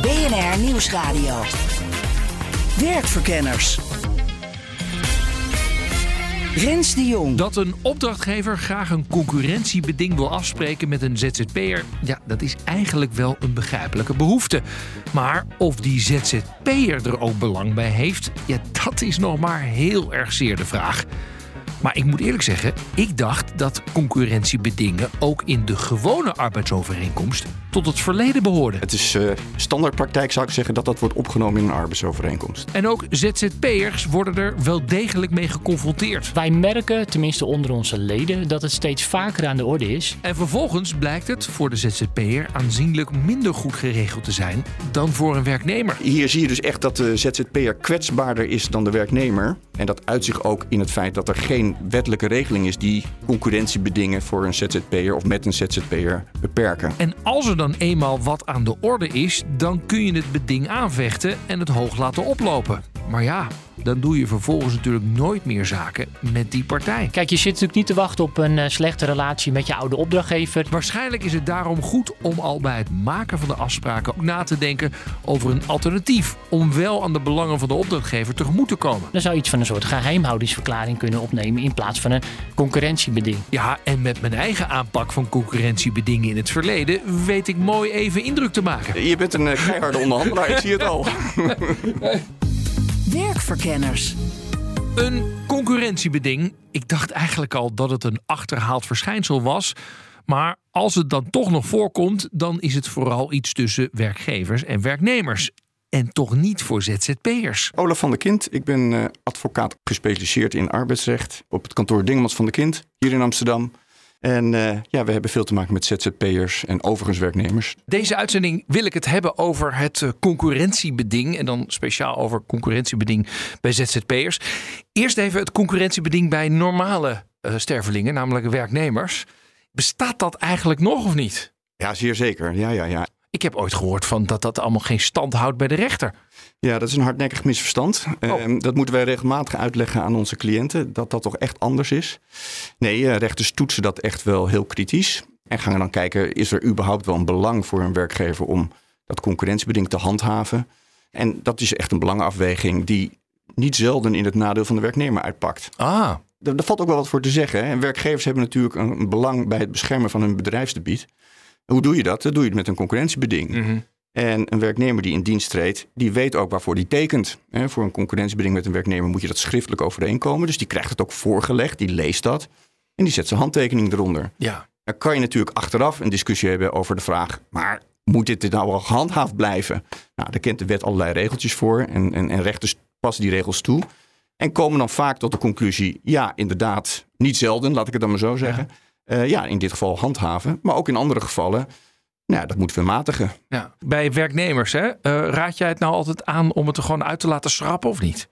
BNR Nieuwsradio. Werkverkenners. Rens de Jong. Dat een opdrachtgever graag een concurrentiebeding wil afspreken met een ZZP'er, ja, dat is eigenlijk wel een begrijpelijke behoefte. Maar of die ZZP'er er ook belang bij heeft, ja, dat is nog maar heel erg zeer de vraag. Maar ik moet eerlijk zeggen, ik dacht dat concurrentiebedingen ook in de gewone arbeidsovereenkomst tot het verleden behoorden. Het is uh, standaardpraktijk, zou ik zeggen, dat dat wordt opgenomen in een arbeidsovereenkomst. En ook ZZP'ers worden er wel degelijk mee geconfronteerd. Wij merken, tenminste onder onze leden, dat het steeds vaker aan de orde is. En vervolgens blijkt het voor de ZZP'er aanzienlijk minder goed geregeld te zijn dan voor een werknemer. Hier zie je dus echt dat de ZZP'er kwetsbaarder is dan de werknemer. En dat uit zich ook in het feit dat er geen wettelijke regeling is die concurrentiebedingen voor een ZZP'er of met een ZZP'er beperken. En als er dan eenmaal wat aan de orde is, dan kun je het beding aanvechten en het hoog laten oplopen. Maar ja, dan doe je vervolgens natuurlijk nooit meer zaken met die partij. Kijk, je zit natuurlijk niet te wachten op een uh, slechte relatie met je oude opdrachtgever. Waarschijnlijk is het daarom goed om al bij het maken van de afspraken ook na te denken over een alternatief. Om wel aan de belangen van de opdrachtgever tegemoet te komen. Dan zou je iets van een soort geheimhoudingsverklaring kunnen opnemen in plaats van een concurrentiebeding. Ja, en met mijn eigen aanpak van concurrentiebedingen in het verleden weet ik mooi even indruk te maken. Je bent een uh, keiharde onderhandelaar, ik zie het al. Werkverkenners. Een concurrentiebeding. Ik dacht eigenlijk al dat het een achterhaald verschijnsel was. Maar als het dan toch nog voorkomt, dan is het vooral iets tussen werkgevers en werknemers. En toch niet voor ZZP'ers. Olaf van der Kind, ik ben uh, advocaat gespecialiseerd in arbeidsrecht op het kantoor Dingemans van der Kind hier in Amsterdam. En uh, ja, we hebben veel te maken met ZZP'ers en overigens werknemers. Deze uitzending wil ik het hebben over het uh, concurrentiebeding. En dan speciaal over concurrentiebeding bij ZZP'ers. Eerst even het concurrentiebeding bij normale uh, stervelingen, namelijk werknemers. Bestaat dat eigenlijk nog of niet? Ja, zeer zeker. Ja, ja, ja. Ik heb ooit gehoord van dat dat allemaal geen stand houdt bij de rechter. Ja, dat is een hardnekkig misverstand. Oh. Uh, dat moeten wij regelmatig uitleggen aan onze cliënten, dat dat toch echt anders is. Nee, uh, rechters toetsen dat echt wel heel kritisch. En gaan dan kijken, is er überhaupt wel een belang voor een werkgever om dat concurrentiebeding te handhaven? En dat is echt een belangenafweging die niet zelden in het nadeel van de werknemer uitpakt. Ah. Daar, daar valt ook wel wat voor te zeggen. Hè? Werkgevers hebben natuurlijk een belang bij het beschermen van hun bedrijfsgebied. Hoe doe je dat? Dat doe je het met een concurrentiebeding. Mm -hmm. En een werknemer die in dienst treedt, die weet ook waarvoor die tekent. Voor een concurrentiebeding met een werknemer moet je dat schriftelijk overeenkomen. Dus die krijgt het ook voorgelegd, die leest dat. En die zet zijn handtekening eronder. Ja. Dan kan je natuurlijk achteraf een discussie hebben over de vraag... maar moet dit nou wel gehandhaafd blijven? Nou, daar kent de wet allerlei regeltjes voor. En, en, en rechters passen die regels toe. En komen dan vaak tot de conclusie... ja, inderdaad, niet zelden, laat ik het dan maar zo zeggen... Ja. Uh, ja, in dit geval handhaven. Maar ook in andere gevallen, nou, dat moeten we matigen. Ja. Bij werknemers, hè? Uh, raad jij het nou altijd aan om het er gewoon uit te laten schrappen of niet?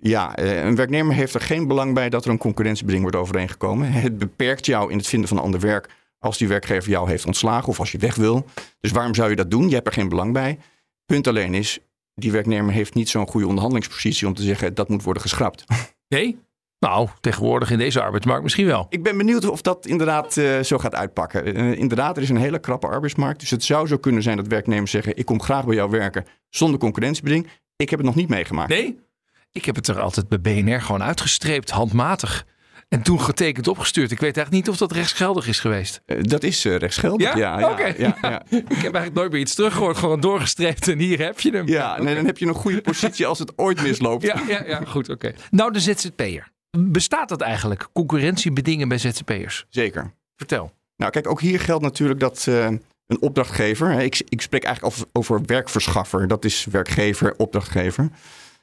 Ja, uh, een werknemer heeft er geen belang bij dat er een concurrentiebeding wordt overeengekomen. Het beperkt jou in het vinden van ander werk als die werkgever jou heeft ontslagen of als je weg wil. Dus waarom zou je dat doen? Je hebt er geen belang bij. Punt alleen is, die werknemer heeft niet zo'n goede onderhandelingspositie om te zeggen dat moet worden geschrapt. Nee? Nou, tegenwoordig in deze arbeidsmarkt misschien wel. Ik ben benieuwd of dat inderdaad uh, zo gaat uitpakken. Uh, inderdaad, er is een hele krappe arbeidsmarkt. Dus het zou zo kunnen zijn dat werknemers zeggen: Ik kom graag bij jou werken zonder concurrentiebeding. Ik heb het nog niet meegemaakt. Nee? Ik heb het er altijd bij BNR gewoon uitgestreept, handmatig. En toen getekend opgestuurd. Ik weet eigenlijk niet of dat rechtsgeldig is geweest. Uh, dat is rechtsgeldig, ja. ja, ja, okay. ja, ja. ik heb eigenlijk nooit meer iets teruggehoord. Gewoon doorgestreept en hier heb je hem. Ja, okay. nee, dan heb je een goede positie als het ooit misloopt. Ja, ja, ja goed, oké. Okay. Nou, de ZZP'er. Bestaat dat eigenlijk? Concurrentiebedingen bij ZZP'ers? Zeker. Vertel. Nou, kijk, ook hier geldt natuurlijk dat uh, een opdrachtgever. Hè, ik, ik, spreek eigenlijk over werkverschaffer. Dat is werkgever, opdrachtgever.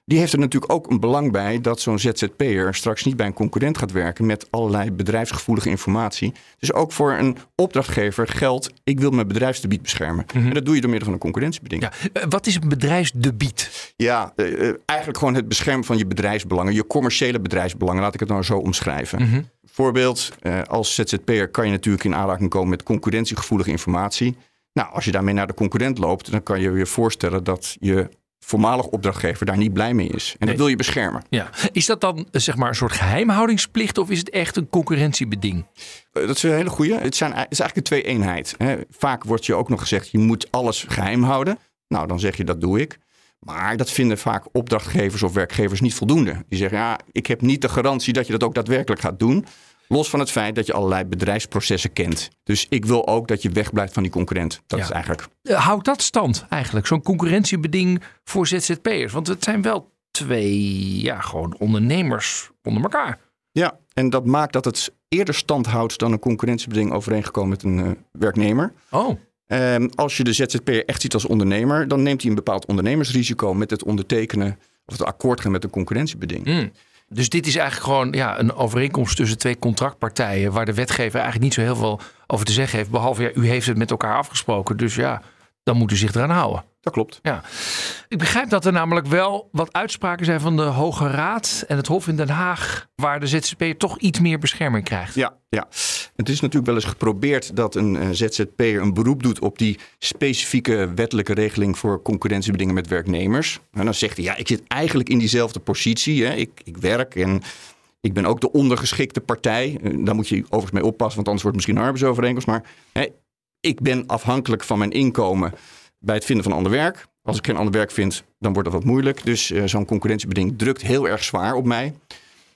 Die heeft er natuurlijk ook een belang bij dat zo'n ZZP'er straks niet bij een concurrent gaat werken met allerlei bedrijfsgevoelige informatie. Dus ook voor een opdrachtgever geldt, ik wil mijn bedrijfsdebiet beschermen. En dat doe je door middel van een concurrentiebeding. Ja, eh, wat is een bedrijfsdebiet? Ja, eh, eh, eigenlijk gewoon het beschermen van je bedrijfsbelangen, je commerciële bedrijfsbelangen, laat ik het nou zo omschrijven. Voorbeeld, eh, als ZZP'er kan je natuurlijk in aanraking komen met concurrentiegevoelige informatie. Nou, als je daarmee naar de concurrent loopt, dan kan je je voorstellen dat je voormalig opdrachtgever daar niet blij mee is. En dat wil je beschermen. Ja. Is dat dan eh, zeg maar een soort geheimhoudingsplicht of is het echt een concurrentiebeding? Eh, Dat is een hele goeie. Het, zijn, het is eigenlijk een twee-eenheid. Vaak wordt je ook nog gezegd, je moet alles geheim houden. Nou, dan zeg je, dat doe ik. Maar dat vinden vaak opdrachtgevers of werkgevers niet voldoende. Die zeggen, ja, ik heb niet de garantie dat je dat ook daadwerkelijk gaat doen. Los van het feit dat je allerlei bedrijfsprocessen kent. Dus ik wil ook dat je wegblijft van die concurrent. Dat Ja. is eigenlijk... Eh, Houdt dat stand eigenlijk, zo'n concurrentiebeding voor ZZP'ers? Want het zijn wel twee, ja, gewoon ondernemers onder elkaar. Ja, en dat maakt dat het eerder stand houdt dan een concurrentiebeding overeengekomen met een eh, werknemer. Oh, Ehm, als je de ZZP'er echt ziet als ondernemer, dan neemt hij een bepaald ondernemersrisico met het ondertekenen of het akkoord gaan met een concurrentiebeding. Hmm. Dus dit is eigenlijk gewoon ja, een overeenkomst tussen twee contractpartijen. waar de wetgever eigenlijk niet zo heel veel over te zeggen heeft. Behalve, ja, u heeft het met elkaar afgesproken. Dus ja, dan moet u zich eraan houden. Dat klopt. Ja. Ik begrijp dat er namelijk wel wat uitspraken zijn van de Hoge Raad en het Hof in Den Haag. waar de ZZP'er toch iets meer bescherming krijgt. Ja, ja. Het is natuurlijk wel eens geprobeerd dat een eh, ZZP'er een beroep doet op die specifieke wettelijke regeling voor concurrentiebedingen met werknemers. En dan zegt hij, ja, ik zit eigenlijk in diezelfde positie. Hè. Ik, ik werk en ik ben ook de ondergeschikte partij. Eh, Daar moet je overigens mee oppassen, want anders wordt het misschien een arbeidsovereenkomst. Maar hè, ik ben afhankelijk van mijn inkomen bij het vinden van ander werk. Als ik geen ander werk vind, dan wordt dat wat moeilijk. Dus eh, zo'n concurrentiebeding drukt heel erg zwaar op mij.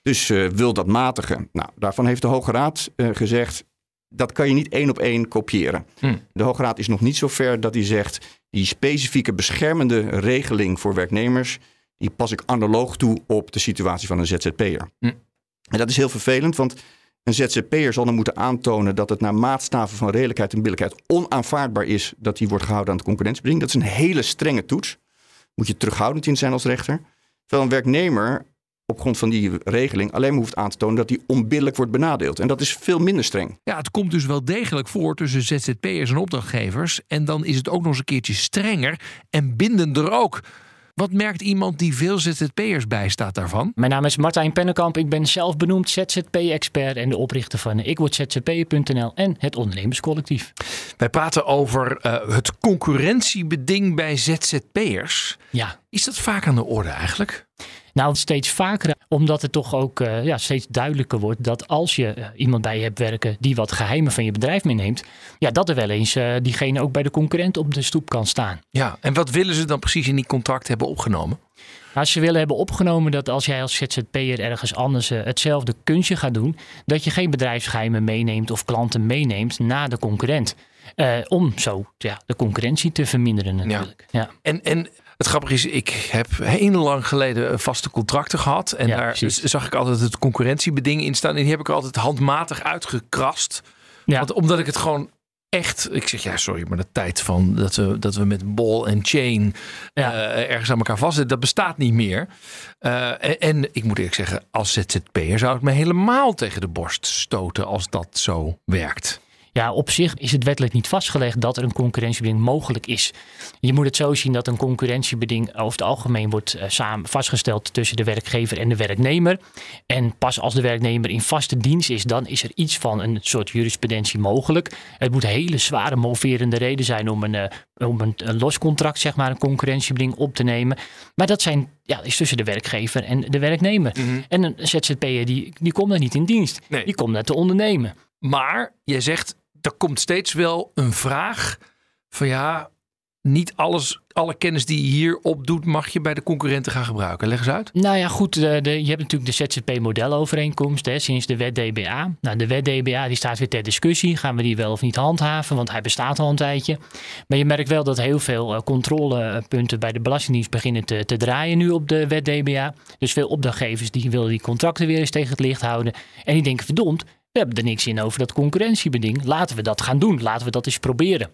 Dus eh, wil dat matigen. Nou, daarvan heeft de Hoge Raad eh, gezegd, dat kan je niet één op één kopiëren. Hm. De Hoge Raad is nog niet zo ver dat hij zegt, die specifieke beschermende regeling voor werknemers, die pas ik analoog toe op de situatie van een ZZP'er. Hm. En dat is heel vervelend, want een ZZP'er zal dan moeten aantonen dat het naar maatstaven van redelijkheid en billijkheid onaanvaardbaar is dat die wordt gehouden aan het concurrentiebeding. Dat is een hele strenge toets. Moet je terughoudend in zijn als rechter. Terwijl een werknemer op grond van die regeling alleen maar hoeft aan te tonen dat hij onbillijk wordt benadeeld. En dat is veel minder streng. Ja, het komt dus wel degelijk voor tussen ZZP'ers en opdrachtgevers. En dan is het ook nog eens een keertje strenger en bindender ook. Wat merkt iemand die veel ZZP'ers bijstaat daarvan? Mijn naam is Martijn Pennekamp. Ik ben zelf benoemd ZZP-expert en de oprichter van ikwordzzp.nl en het ondernemerscollectief. Wij praten over eh, het concurrentiebeding bij ZZP'ers. Ja, Is dat vaak aan de orde eigenlijk? Nou steeds vaker, omdat het toch ook eh, ja, steeds duidelijker wordt dat als je eh, iemand bij je hebt werken die wat geheimen van je bedrijf meeneemt, ja, dat er wel eens eh, diegene ook bij de concurrent op de stoep kan staan. Ja, en wat willen ze dan precies in die contract hebben opgenomen? Als ze willen hebben opgenomen dat als jij als ZZP'er ergens anders hetzelfde kunstje gaat doen, dat je geen bedrijfsgeheimen meeneemt of klanten meeneemt na de concurrent. Om zo ja, de concurrentie te verminderen natuurlijk. Ja. En, en het grappige is, ik heb heel lang geleden vaste contracten gehad. En Ja, daar precies. zag ik altijd het concurrentiebeding in staan. En die heb ik er altijd handmatig uitgekrast. Ja. Want, omdat ik het gewoon echt... Ik zeg, ja, sorry, maar de tijd van dat we, dat we met ball en chain Ja. eh, ergens aan elkaar vastzitten, dat bestaat niet meer. Eh, en, en ik moet eerlijk zeggen, als ZZP'er zou ik me helemaal tegen de borst stoten als dat zo werkt. Ja, op zich is het wettelijk niet vastgelegd dat er een concurrentiebeding mogelijk is. Je moet het zo zien dat een concurrentiebeding over het algemeen wordt eh, samen vastgesteld tussen de werkgever en de werknemer. En pas als de werknemer in vaste dienst is, dan is er iets van een soort jurisprudentie mogelijk. Het moet hele zware moverende reden zijn om een, eh, om een, een los contract, zeg maar, een concurrentiebeding op te nemen. Maar dat zijn, ja, is tussen de werkgever en de werknemer. En een ZZP'er die, die komt daar niet in dienst. Nee. Die komt daar te ondernemen. Maar jij zegt, er komt steeds wel een vraag van ja, niet alles, alle kennis die je hier opdoet, mag je bij de concurrenten gaan gebruiken. Leg eens uit. Nou ja, goed. De, de, je hebt natuurlijk de ZZP-modelovereenkomst sinds de wet DBA. Nou, de wet DBA die staat weer ter discussie. Gaan we die wel of niet handhaven? Want hij bestaat al een tijdje. Maar je merkt wel dat heel veel eh, controlepunten bij de Belastingdienst beginnen te, te draaien nu op de wet DBA. Dus veel opdrachtgevers die willen die contracten weer eens tegen het licht houden. En die denken, verdomd, We hebben er niks in over dat concurrentiebeding. Laten we dat gaan doen. Laten we dat eens proberen.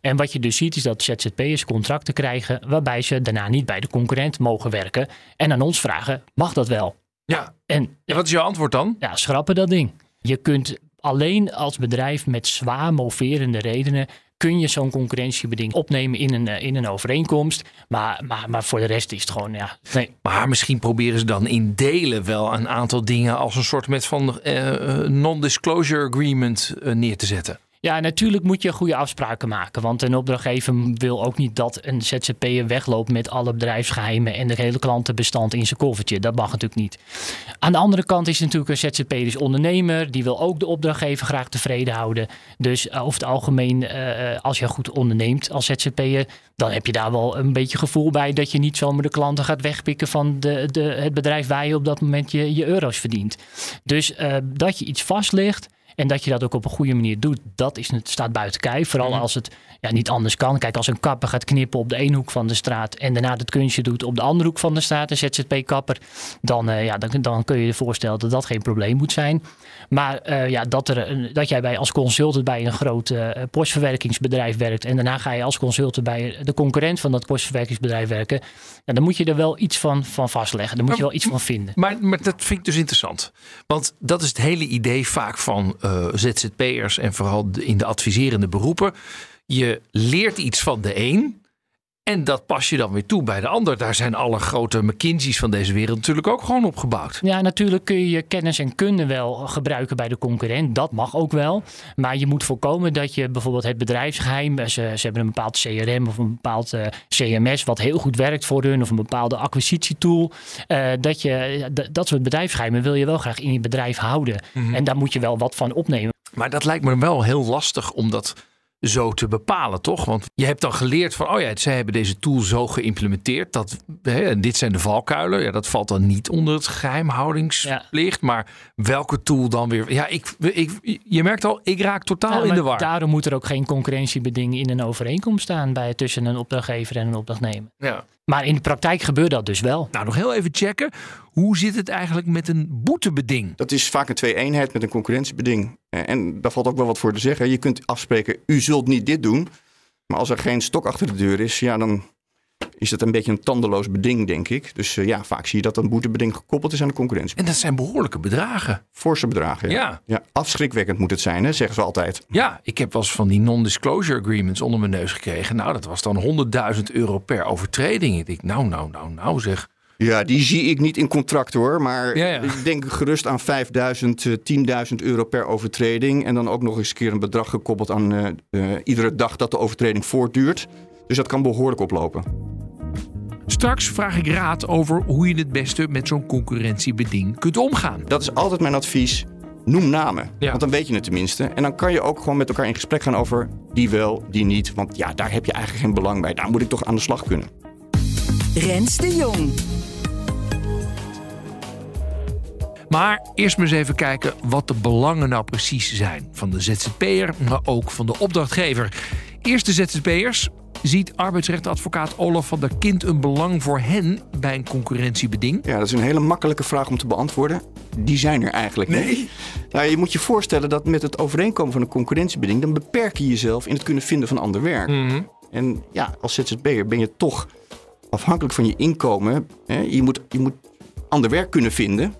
En wat je dus ziet is dat ZZP'ers contracten krijgen waarbij ze daarna niet bij de concurrent mogen werken. En aan ons vragen, mag dat wel? Ja. En En wat is jouw antwoord dan? ja, schrappen dat ding. Je kunt alleen als bedrijf met zwaar moverende redenen kun je zo'n concurrentiebeding opnemen in een, eh, in een overeenkomst. Maar, maar, maar voor de rest is het gewoon, ja, nee. Maar misschien proberen ze dan in delen wel een aantal dingen als een soort met van eh, non-disclosure agreement neer te zetten. Ja, natuurlijk moet je goede afspraken maken. Want een opdrachtgever wil ook niet dat een ZZP'er wegloopt met alle bedrijfsgeheimen en de hele klantenbestand in zijn koffertje. Dat mag natuurlijk niet. Aan de andere kant is natuurlijk een ZZP'er is ondernemer. Die wil ook de opdrachtgever graag tevreden houden. Dus eh, over het algemeen, eh, eh, als je goed onderneemt als ZZP'er, dan heb je daar wel een beetje gevoel bij dat je niet zomaar de klanten gaat wegpikken van de, de, het bedrijf waar je op dat moment je, je euro's verdient. Dus dat je iets vastlegt. En dat je dat ook op een goede manier doet, dat is, het staat buiten kijf. Vooral als het ja, niet anders kan. Kijk, als een kapper gaat knippen op de ene hoek van de straat en daarna het kunstje doet op de andere hoek van de straat, een ZZP-kapper, dan, eh, ja, dan, dan kun je je voorstellen dat dat geen probleem moet zijn. Maar eh, ja, dat, er dat jij bij, als consultant bij een groot eh, postverwerkingsbedrijf werkt en daarna ga je als consultant bij de concurrent van dat postverwerkingsbedrijf werken, ja, dan moet je er wel iets van, van vastleggen. Daar moet je wel iets van vinden. Maar, maar dat vind ik dus interessant. Want dat is het hele idee vaak van eh, ZZP'ers en vooral in de adviserende beroepen. Je leert iets van de een en dat pas je dan weer toe bij de ander. Daar zijn alle grote McKinsey's van deze wereld natuurlijk ook gewoon op gebouwd. Ja, natuurlijk kun je je kennis en kunde wel gebruiken bij de concurrent. Dat mag ook wel. Maar je moet voorkomen dat je bijvoorbeeld het bedrijfsgeheim. Ze, ze hebben een bepaald CRM of een bepaald eh, CMS wat heel goed werkt voor hun. Of een bepaalde acquisitietool. eh, dat, je, dat soort bedrijfsgeheimen wil je wel graag in je bedrijf houden. En daar moet je wel wat van opnemen. Maar dat lijkt me wel heel lastig om dat zo te bepalen, toch? Want je hebt dan geleerd van, oh ja, zij hebben deze tool zo geïmplementeerd. Dat, hè, en dit zijn de valkuilen. Ja, dat valt dan niet onder het geheimhoudingsplicht. Maar welke tool dan weer? Ja, ik, ik, je merkt al, ik raak totaal Ja, in de war. Daarom moet er ook geen concurrentiebeding in een overeenkomst staan bij, tussen een opdrachtgever en een opdrachtnemer. Ja. Maar in de praktijk gebeurt dat dus wel. Nou, nog heel even checken. Hoe zit het eigenlijk met een boetebeding? Dat is vaak een twee-eenheid met een concurrentiebeding. Eh, En daar valt ook wel wat voor te zeggen. Je kunt afspreken, u zult niet dit doen. Maar als er geen stok achter de deur is, ja, dan is dat een beetje een tandeloos beding, denk ik. Dus eh, ja, vaak zie je dat een boetebeding gekoppeld is aan de concurrentie. En dat zijn behoorlijke bedragen. Forse bedragen, ja. Ja. ja. afschrikwekkend moet het zijn, hè, zeggen ze altijd. Ja, ik heb wel eens van die non-disclosure agreements onder mijn neus gekregen. Nou, dat was dan 100.000 euro per overtreding. Ik denk, nou, nou, nou, nou zeg. Ja, die zie ik niet in contract hoor. Maar Ja, ja. ik denk gerust aan 5000, eh, 10.000 euro per overtreding. En dan ook nog eens een keer een bedrag gekoppeld aan eh, eh, iedere dag dat de overtreding voortduurt. Dus dat kan behoorlijk oplopen. Straks vraag ik raad over hoe je het beste met zo'n concurrentiebeding kunt omgaan. Dat is altijd mijn advies. Noem namen. Ja. Want dan weet je het tenminste. En dan kan je ook gewoon met elkaar in gesprek gaan over die wel, die niet. Want ja, daar heb je eigenlijk geen belang bij. Daar moet ik toch aan de slag kunnen. Rens de Jong. Maar eerst maar eens even kijken wat de belangen nou precies zijn. Van de ZZP'er, maar ook van de opdrachtgever. Eerst de ZZP'ers. Ziet arbeidsrechtadvocaat Olaf van der Kind een belang voor hen bij een concurrentiebeding? Ja, dat is een hele makkelijke vraag om te beantwoorden. Die zijn er eigenlijk niet. Nou, je moet je voorstellen dat met het overeenkomen van een concurrentiebeding... dan beperk je jezelf in het kunnen vinden van ander werk. En ja, als ZZP'er ben je toch afhankelijk van je inkomen. Hè? Je, moet, je moet ander werk kunnen vinden.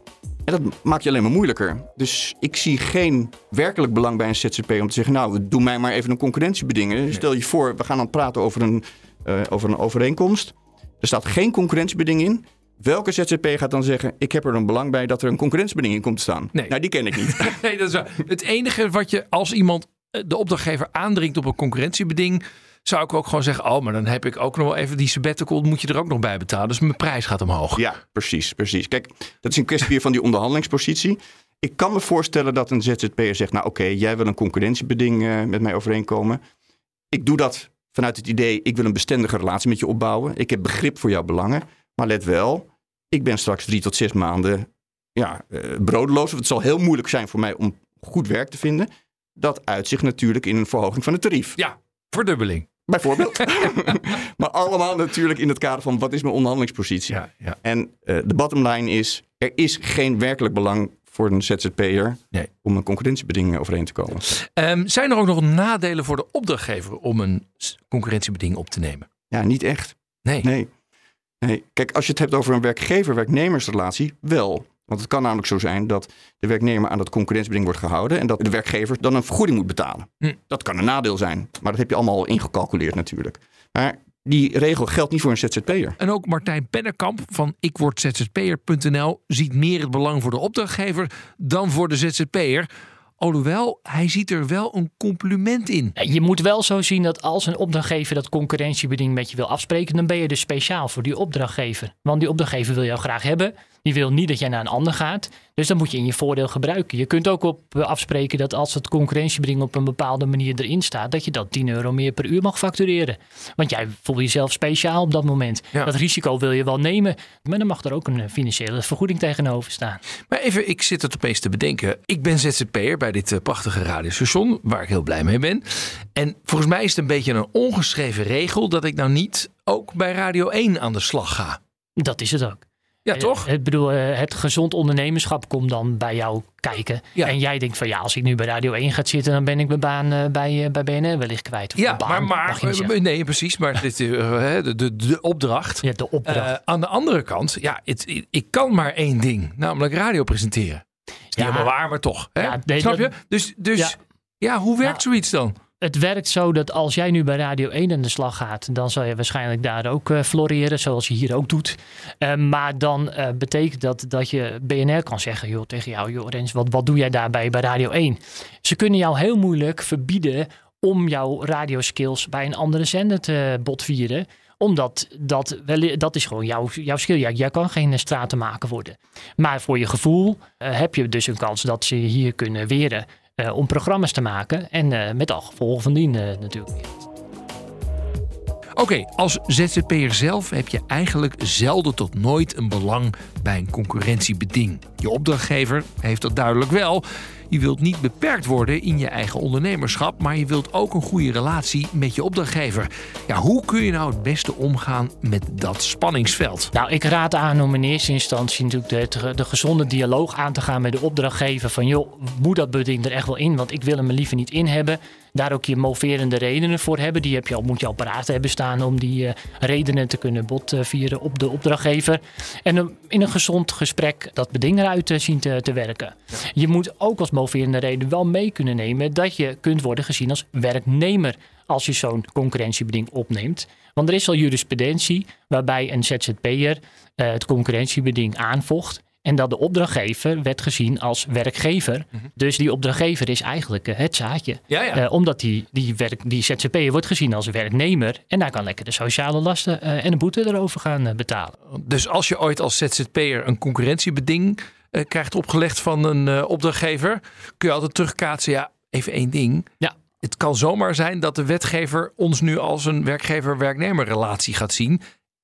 En dat maakt je alleen maar moeilijker. Dus ik zie geen werkelijk belang bij een ZZP om te zeggen... nou, doe mij maar even een concurrentiebeding. Stel je voor, we gaan dan praten over een, eh, over een overeenkomst. Er staat geen concurrentiebeding in. Welke ZZP gaat dan zeggen... ik heb er een belang bij dat er een concurrentiebeding in komt te staan? Nee. Nou, die ken ik niet. Nee, dat is. Het enige wat je als iemand eh, de opdrachtgever aandringt op een concurrentiebeding, zou ik ook gewoon zeggen: Oh, maar dan heb ik ook nog wel even die sabbatical, moet je er ook nog bij betalen. Dus mijn prijs gaat omhoog. Ja, precies, precies. Kijk, dat is een kwestie weer van die onderhandelingspositie. Ik kan me voorstellen dat een ZZP'er zegt... nou oké, jij wil een concurrentiebeding eh, met mij overeenkomen. Ik doe dat vanuit het idee... ik wil een bestendige relatie met je opbouwen. Ik heb begrip voor jouw belangen. Maar let wel, ik ben straks drie tot zes maanden ja, eh, broodloos. Het zal heel moeilijk zijn voor mij om goed werk te vinden. Dat uitzicht natuurlijk in een verhoging van het tarief. Ja, verdubbeling. Bijvoorbeeld. maar allemaal natuurlijk in het kader van... wat is mijn onderhandelingspositie? Ja, ja. En eh, de bottom line is, er is geen werkelijk belang voor een ZZP'er Nee. om een concurrentiebeding overeen te komen. Ehm, zijn er ook nog nadelen voor de opdrachtgever om een concurrentiebeding op te nemen? Ja, niet echt. Nee. Nee. nee. Kijk, als je het hebt over een werkgever-werknemersrelatie, wel. Want het kan namelijk zo zijn dat de werknemer aan dat concurrentiebeding wordt gehouden en dat de werkgever dan een vergoeding moet betalen. Hm. Dat kan een nadeel zijn, maar dat heb je allemaal al ingecalculeerd natuurlijk. Maar die regel geldt niet voor een ZZP'er. En ook Martijn Pennekamp van ikwordzzp'er.nl ziet meer het belang voor de opdrachtgever dan voor de ZZP'er. Alhoewel, hij ziet er wel een compliment in. Je moet wel zo zien dat als een opdrachtgever dat concurrentiebeding met je wil afspreken, dan ben je dus speciaal voor die opdrachtgever. Want die opdrachtgever wil jou graag hebben. Die wil niet dat jij naar een ander gaat. Dus dat moet je in je voordeel gebruiken. Je kunt ook op eh, afspreken dat als het concurrentiebeding op een bepaalde manier erin staat, dat je dat 10 euro meer per uur mag factureren. Want jij voelt jezelf speciaal op dat moment. Ja. Dat risico wil je wel nemen. Maar dan mag er ook een eh, financiële vergoeding tegenover staan. Maar even, ik zit het opeens te bedenken. Ik ben ZZP'er bij dit eh, prachtige radiostation, waar ik heel blij mee ben. En volgens mij is het een beetje een ongeschreven regel dat ik nou niet ook bij Radio 1 aan de slag ga. Dat is het ook. Ja, toch? Eh, Ik bedoel, eh, het gezond ondernemerschap komt dan bij jou kijken. Ja. En jij denkt van ja, als ik nu bij Radio 1 ga zitten, dan ben ik mijn baan eh, bij, bij BNR wellicht kwijt. Of Ja, baan, maar, maar nee, precies. Maar dit, de, de, de opdracht. Ja, de opdracht. Aan de andere kant, ja, het, ik kan maar één ding, namelijk radio presenteren. Is Ja. helemaal waar, maar toch. Hè? Ja, nee, Snap je? Dus, dus ja. Ja. hoe werkt Nou, zoiets dan? Het werkt zo dat als jij nu bij Radio 1 aan de slag gaat, dan zal je waarschijnlijk daar ook eh, floreren, zoals je hier ook doet. Eh, maar dan eh, betekent dat dat je BNR kan zeggen joh, tegen jou, joh Rens, wat, wat doe jij daarbij bij Radio 1? Ze kunnen jou heel moeilijk verbieden om jouw radioskills bij een andere zender te botvieren omdat dat, dat is gewoon jouw, jouw skill. Jij, jij kan geen stratenmaker worden. Maar voor je gevoel heb je dus een kans dat ze hier kunnen weren om programma's te maken. En eh, met al gevolgen van dien eh, natuurlijk. Oké, als ZZP'er zelf heb je eigenlijk zelden tot nooit een belang bij een concurrentiebeding. Je opdrachtgever heeft dat duidelijk wel. Je wilt niet beperkt worden in je eigen ondernemerschap, maar je wilt ook een goede relatie met je opdrachtgever. Ja, hoe kun je nou het beste omgaan met dat spanningsveld? Nou, ik raad aan om in eerste instantie natuurlijk de, de gezonde dialoog aan te gaan met de opdrachtgever. Van joh, moet dat beding er echt wel in? Want ik wil hem er liever niet in hebben. Daar ook je moverende redenen voor hebben. Die heb je al, moet je al paraat hebben staan om die eh, redenen te kunnen botvieren op de opdrachtgever. En um, in een gezond gesprek dat beding eruit eh, zien te, werken. Je moet ook als moverende reden wel mee kunnen nemen dat je kunt worden gezien als werknemer als je zo'n concurrentiebeding opneemt. Want er is al jurisprudentie waarbij een ZZP'er eh, het concurrentiebeding aanvocht. En dat de opdrachtgever werd gezien als werkgever. Dus die opdrachtgever is eigenlijk eh, het zaadje. Ja, ja. Eh, omdat die, die, werk, die ZZP'er wordt gezien als werknemer. En daar kan lekker de sociale lasten eh, en de boete erover gaan betalen. Dus als je ooit als ZZP'er een concurrentiebeding krijgt opgelegd van een opdrachtgever, kun je altijd terugkaatsen. Ja, even één ding. Ja. Het kan zomaar zijn dat de wetgever ons nu als een werkgever-werknemer relatie gaat zien.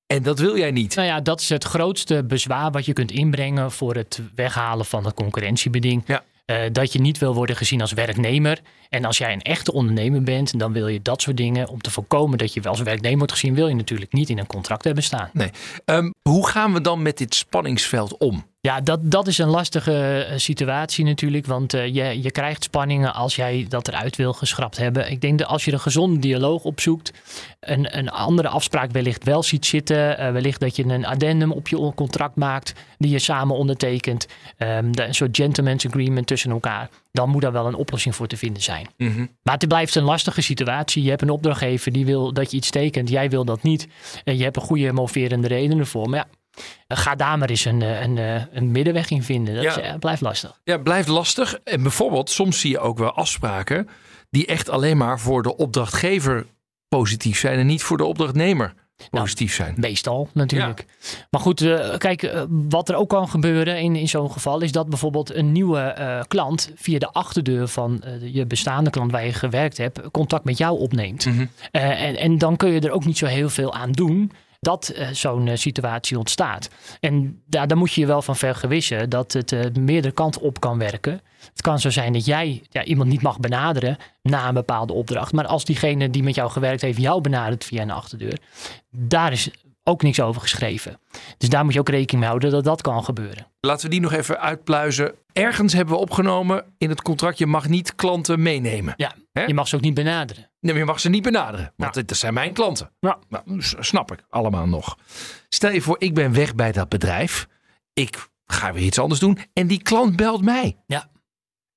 En dat wil jij niet. Nou ja, dat is het grootste bezwaar wat je kunt inbrengen voor het weghalen van het concurrentiebeding. Ja. Eh, dat je niet wil worden gezien als werknemer. En als jij een echte ondernemer bent, dan wil je dat soort dingen. Om te voorkomen dat je wel als werknemer wordt gezien, wil je natuurlijk niet in een contract hebben staan. Nee. Ehm, hoe gaan we dan met dit spanningsveld om? Ja, dat, dat is een lastige eh, situatie natuurlijk. Want eh, je, je krijgt spanningen als jij dat eruit wil geschrapt hebben. Ik denk dat als je een gezonde dialoog opzoekt, een, een andere afspraak wellicht wel ziet zitten. eh, wellicht dat je een addendum op je contract maakt die je samen ondertekent. ehm, de- een soort gentleman's agreement tussen elkaar. Dan moet daar wel een oplossing voor te vinden zijn. Maar het blijft een lastige situatie. Je hebt een opdrachtgever die wil dat je iets tekent. Jij wil dat niet. En je hebt een goede moverende reden ervoor. Maar ja, ga daar maar eens een, eh, een, eh, een middenweg in vinden. Dat Ja. is, eh, blijft lastig. Ja, blijft lastig. En bijvoorbeeld, soms zie je ook wel afspraken die echt alleen maar voor de opdrachtgever positief zijn en niet voor de opdrachtnemer positief zijn. Meestal natuurlijk. Maar goed, eh, kijk, eh, wat er ook kan gebeuren in, in zo'n geval is dat bijvoorbeeld een nieuwe eh, klant via de achterdeur van eh, je bestaande klant waar je gewerkt hebt, contact met jou opneemt. Eh, en, en dan kun je er ook niet zo heel veel aan doen dat eh, zo'n eh, situatie ontstaat. En daar, daar moet je je wel van vergewissen dat het eh, meerdere kanten op kan werken. Het kan zo zijn dat jij ja, iemand niet mag benaderen na een bepaalde opdracht. Maar als diegene die met jou gewerkt heeft jou benadert via een achterdeur, daar is ook niks over geschreven. Dus daar moet je ook rekening mee houden dat dat kan gebeuren. Laten we die nog even uitpluizen. Ergens hebben we opgenomen in het contract: je mag niet klanten meenemen. Ja, je mag ze ook niet benaderen. Nee, maar je mag ze niet benaderen. Want dit dat zijn mijn klanten. Ja. Nou, snap ik allemaal nog. Stel je voor, ik ben weg bij dat bedrijf. Ik ga weer iets anders doen. En die klant belt mij. Ja.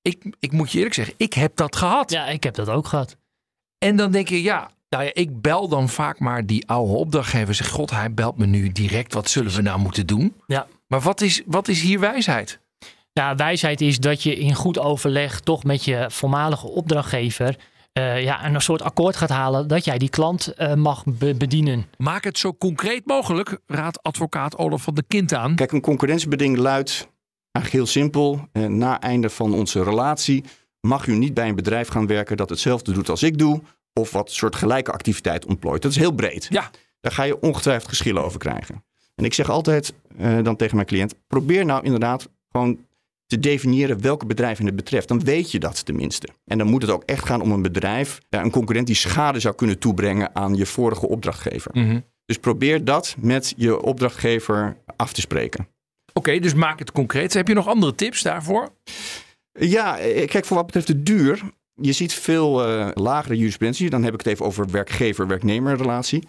Ik, ik moet je eerlijk zeggen, ik heb dat gehad. Ja, ik heb dat ook gehad. En dan denk je, ja, nou ja, ik bel dan vaak maar die oude opdrachtgever. Zeg, god, hij belt me nu direct. Wat zullen we nou moeten doen? Ja. Maar wat is, wat is hier wijsheid? Ja, wijsheid is dat je in goed overleg toch met je voormalige opdrachtgever eh, ja, een soort akkoord gaat halen dat jij die klant eh, mag be- bedienen. Maak het zo concreet mogelijk, raadt advocaat Olaf van de Kind aan. Kijk, een concurrentiebeding luidt eigenlijk heel simpel. Eh, na einde van onze relatie mag u niet bij een bedrijf gaan werken dat hetzelfde doet als ik doe. Of wat soort gelijke activiteit ontplooit. Dat is heel breed. Ja. Daar ga je ongetwijfeld geschillen over krijgen. En ik zeg altijd eh, dan tegen mijn cliënt: probeer nou inderdaad gewoon te definiëren welke bedrijven het betreft. Dan weet je dat tenminste. En dan moet het ook echt gaan om een bedrijf, ja, een concurrent die schade zou kunnen toebrengen aan je vorige opdrachtgever. Mhm. Dus probeer dat met je opdrachtgever af te spreken. Oké, dus maak het concreet. Heb je nog andere tips daarvoor? Ja, eh, kijk, voor wat betreft de duur. Je ziet veel eh, lagere jurisprudentie. Dan heb ik het even over werkgever-werknemer relatie.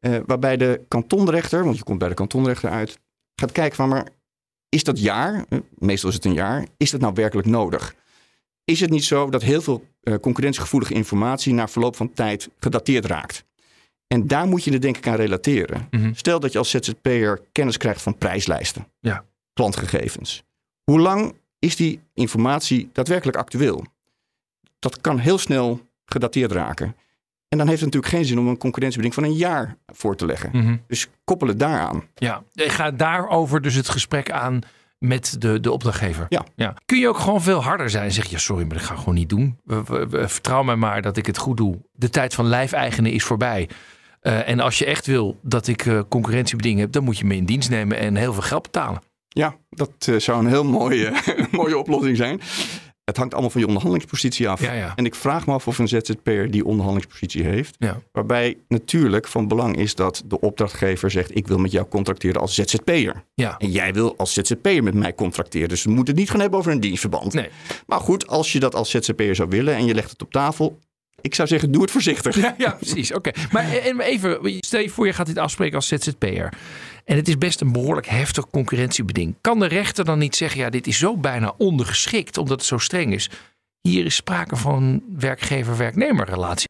Eh, waarbij de kantonrechter, want je komt bij de kantonrechter uit, gaat kijken van maar is dat jaar, eh, meestal is het een jaar, is dat nou werkelijk nodig? Is het niet zo dat heel veel eh, concurrentiegevoelige informatie na verloop van tijd gedateerd raakt? En daar moet je het denk ik aan relateren. Mhm. Stel dat je als ZZP'er kennis krijgt van prijslijsten, Ja. klantgegevens. Hoe lang is die informatie daadwerkelijk actueel? Dat kan heel snel gedateerd raken. En dan heeft het natuurlijk geen zin om een concurrentiebeding van een jaar voor te leggen. Mhm. Dus koppel het daaraan. Ja, ik ga daarover dus het gesprek aan met de, de opdrachtgever. Ja. Kun je ook gewoon veel harder zijn en zeg je, ja, sorry, maar dat ga ik gewoon niet doen. Vertrouw mij maar dat ik het goed doe. De tijd van lijfeigenen is voorbij. Eh, en als je echt wil dat ik eh, concurrentiebeding heb, dan moet je me in dienst nemen en heel veel geld betalen. Ja, dat eh, zou een heel mooie, mooie oplossing zijn. Het hangt allemaal van je onderhandelingspositie af. Ja, ja. En ik vraag me af of een ZZP'er die onderhandelingspositie heeft. Ja. Waarbij natuurlijk van belang is dat de opdrachtgever zegt... ik wil met jou contracteren als ZZP'er. Ja. En jij wil als ZZP'er met mij contracteren. Dus we moeten het niet gaan hebben over een dienstverband. Nee. Maar goed, als je dat als ZZP'er zou willen en je legt het op tafel... ik zou zeggen, doe het voorzichtig. Ja, ja precies. Oké. Maar en even, stel je voor je gaat dit afspreken als ZZP'er. En het is best een behoorlijk heftig concurrentiebeding. Kan de rechter dan niet zeggen, ja, dit is zo bijna ondergeschikt omdat het zo streng is. Hier is sprake van werkgever-werknemer relatie.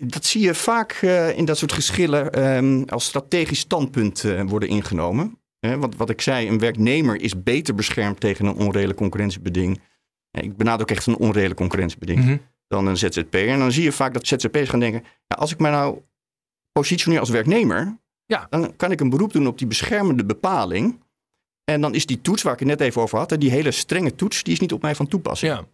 Dat zie je vaak eh, in dat soort geschillen ehm, als strategisch standpunt eh, worden ingenomen. Hè, want wat ik zei, een werknemer is beter beschermd tegen een onredelijk concurrentiebeding. Ik benader ook echt een onredelijk concurrentiebeding Mhm. Dan een ZZP'er. En dan zie je vaak dat ZZP'ers gaan denken, ja, als ik mij nou positioneer als werknemer, Ja. dan kan ik een beroep doen op die beschermende bepaling. En dan is die toets waar ik het net even over had, die hele strenge toets, die is niet op mij van toepassing. Ja.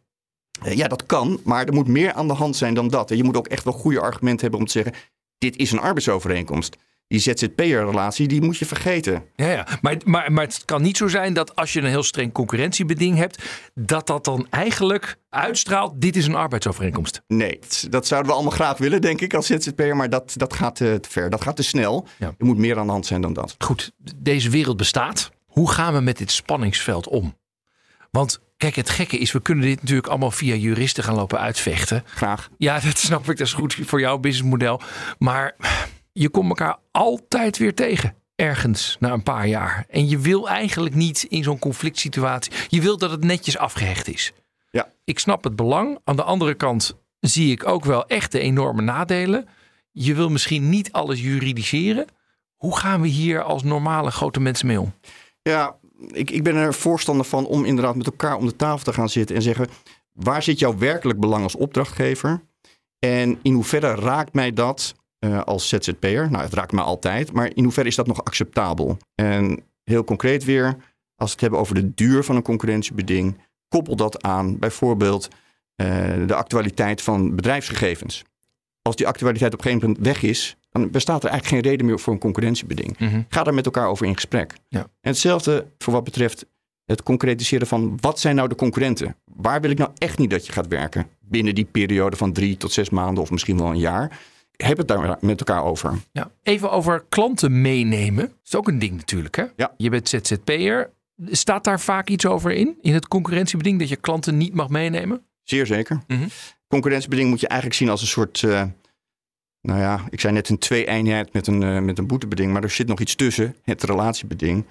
Eh, Ja, dat kan, maar er moet meer aan de hand zijn dan dat. En je moet ook echt wel goede argumenten hebben om te zeggen: dit is een arbeidsovereenkomst. Die ZZP'er-relatie, die moet je vergeten. Ja, ja. Maar, maar, maar het kan niet zo zijn dat als je een heel streng concurrentiebeding hebt, dat dat dan eigenlijk uitstraalt, dit is een arbeidsovereenkomst. Nee, dat zouden we allemaal graag willen, denk ik, als ZZP'er. Maar dat, dat gaat eh, te ver. Dat gaat te snel. Ja. Er moet meer aan de hand zijn dan dat. Goed, deze wereld bestaat. Hoe gaan we met dit spanningsveld om? Want kijk, het gekke is, we kunnen dit natuurlijk allemaal via juristen gaan lopen uitvechten. Graag. Ja, dat snap ik. Dat is goed voor jouw businessmodel. Maar je komt elkaar altijd weer tegen. Ergens na een paar jaar. En je wil eigenlijk niet in zo'n conflict situatie. Je wil dat het netjes afgehecht is. Ja. Ik snap het belang. Aan de andere kant zie ik ook wel echt de enorme nadelen. Je wil misschien niet alles juridiseren. Hoe gaan we hier als normale grote mensen mee om? Ja, ik, ik ben er voorstander van om inderdaad met elkaar om de tafel te gaan zitten en zeggen: waar zit jouw werkelijk belang als opdrachtgever? En in hoeverre raakt mij dat eh, als ZZP'er? Nou, het raakt mij altijd, maar in hoeverre is dat nog acceptabel? En heel concreet weer, als we het hebben over de duur van een concurrentiebeding, koppel dat aan bijvoorbeeld eh, de actualiteit van bedrijfsgegevens. Als die actualiteit op een gegeven moment weg is, dan bestaat er eigenlijk geen reden meer voor een concurrentiebeding. Ga daar met elkaar over in gesprek. Ja. En hetzelfde voor wat betreft het concretiseren van wat zijn nou de concurrenten? Waar wil ik nou echt niet dat je gaat werken binnen die periode van drie tot zes maanden of misschien wel een jaar? Heb het daar met elkaar over. Ja. Even over klanten meenemen. Dat is ook een ding natuurlijk. Hè? Ja. Je bent ZZP'er. Staat daar vaak iets over in? In het concurrentiebeding dat je klanten niet mag meenemen? Zeer zeker. Mhm. Concurrentiebeding moet je eigenlijk zien als een soort... eh, nou ja, ik zei net een twee-eenheid met een, eh, met een boetebeding. Maar er zit nog iets tussen, het relatiebeding.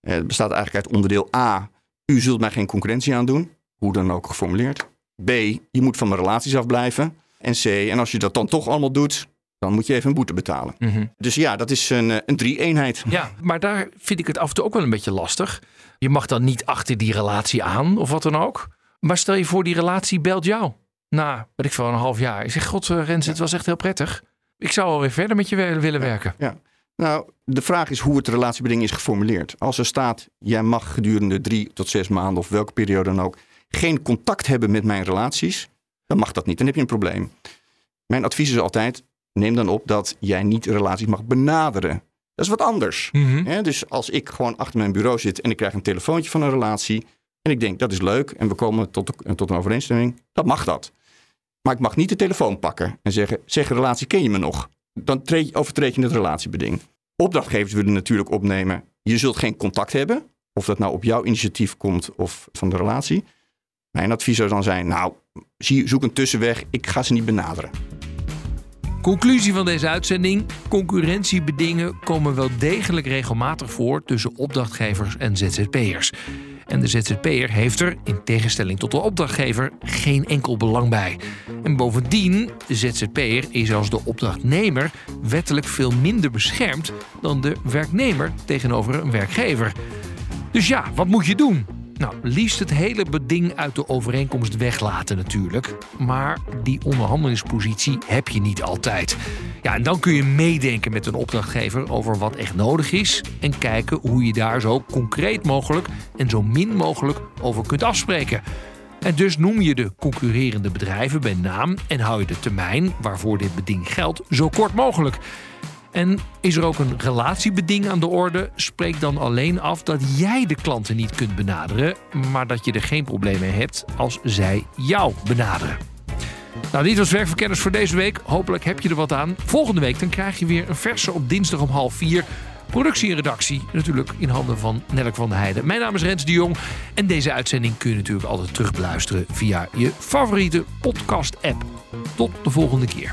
Eh, het bestaat eigenlijk uit onderdeel A. U zult mij geen concurrentie aandoen. Hoe dan ook geformuleerd. B. Je moet van mijn relaties afblijven. En C. En als je dat dan toch allemaal doet, dan moet je even een boete betalen. Dus ja, dat is een, eh, een drie-eenheid. Ja, maar daar vind ik het af en toe ook wel een beetje lastig. Je mag dan niet achter die relatie aan of wat dan ook. Maar stel je voor, die relatie belt jou. Na, weet ik veel, een half jaar. Ik zeg, god eh, Rens, het was echt heel prettig. Ik zou alweer verder met je wi- willen werken. Ja. Nou, de vraag is hoe het relatiebeding is geformuleerd. Als er staat, jij mag gedurende drie tot zes maanden of welke periode dan ook geen contact hebben met mijn relaties, dan mag dat niet. Dan heb je een probleem. Mijn advies is altijd, neem dan op dat jij niet relaties mag benaderen. Dat is wat anders. Mhm. Dus als ik gewoon achter mijn bureau zit en ik krijg een telefoontje van een relatie en ik denk dat is leuk en we komen tot, tot een overeenstemming, dan mag dat. Maar ik mag niet de telefoon pakken en zeggen, zeg relatie, ken je me nog? Dan treed, overtreed je het relatiebeding. Opdrachtgevers willen natuurlijk opnemen, je zult geen contact hebben. Of dat nou op jouw initiatief komt of van de relatie. Mijn advies zou dan zijn, nou, zoek een tussenweg, ik ga ze niet benaderen. Conclusie van deze uitzending: concurrentiebedingen komen wel degelijk regelmatig voor tussen opdrachtgevers en ZZP'ers. En de ZZP'er heeft er, in tegenstelling tot de opdrachtgever, geen enkel belang bij. En bovendien, de ZZP'er is als de opdrachtnemer wettelijk veel minder beschermd dan de werknemer tegenover een werkgever. Dus ja, wat moet je doen? Nou, liefst het hele beding uit de overeenkomst weglaten natuurlijk. Maar die onderhandelingspositie heb je niet altijd. Ja, en dan kun je meedenken met een opdrachtgever over wat echt nodig is. En kijken hoe je daar zo concreet mogelijk en zo min mogelijk over kunt afspreken. En dus noem je de concurrerende bedrijven bij naam en hou je de termijn waarvoor dit beding geldt zo kort mogelijk. En is er ook een relatiebeding aan de orde? Spreek dan alleen af dat jij de klanten niet kunt benaderen, maar dat je er geen probleem mee hebt als zij jou benaderen. Nou, dit was Werkverkenners voor deze week. Hopelijk heb je er wat aan. Volgende week dan krijg je weer een verse op dinsdag om half vier. Productie en redactie natuurlijk in handen van Nelk van der Heijden. Mijn naam is Rens de Jong. En deze uitzending kun je natuurlijk altijd terugbeluisteren via je favoriete podcast-app. Tot de volgende keer.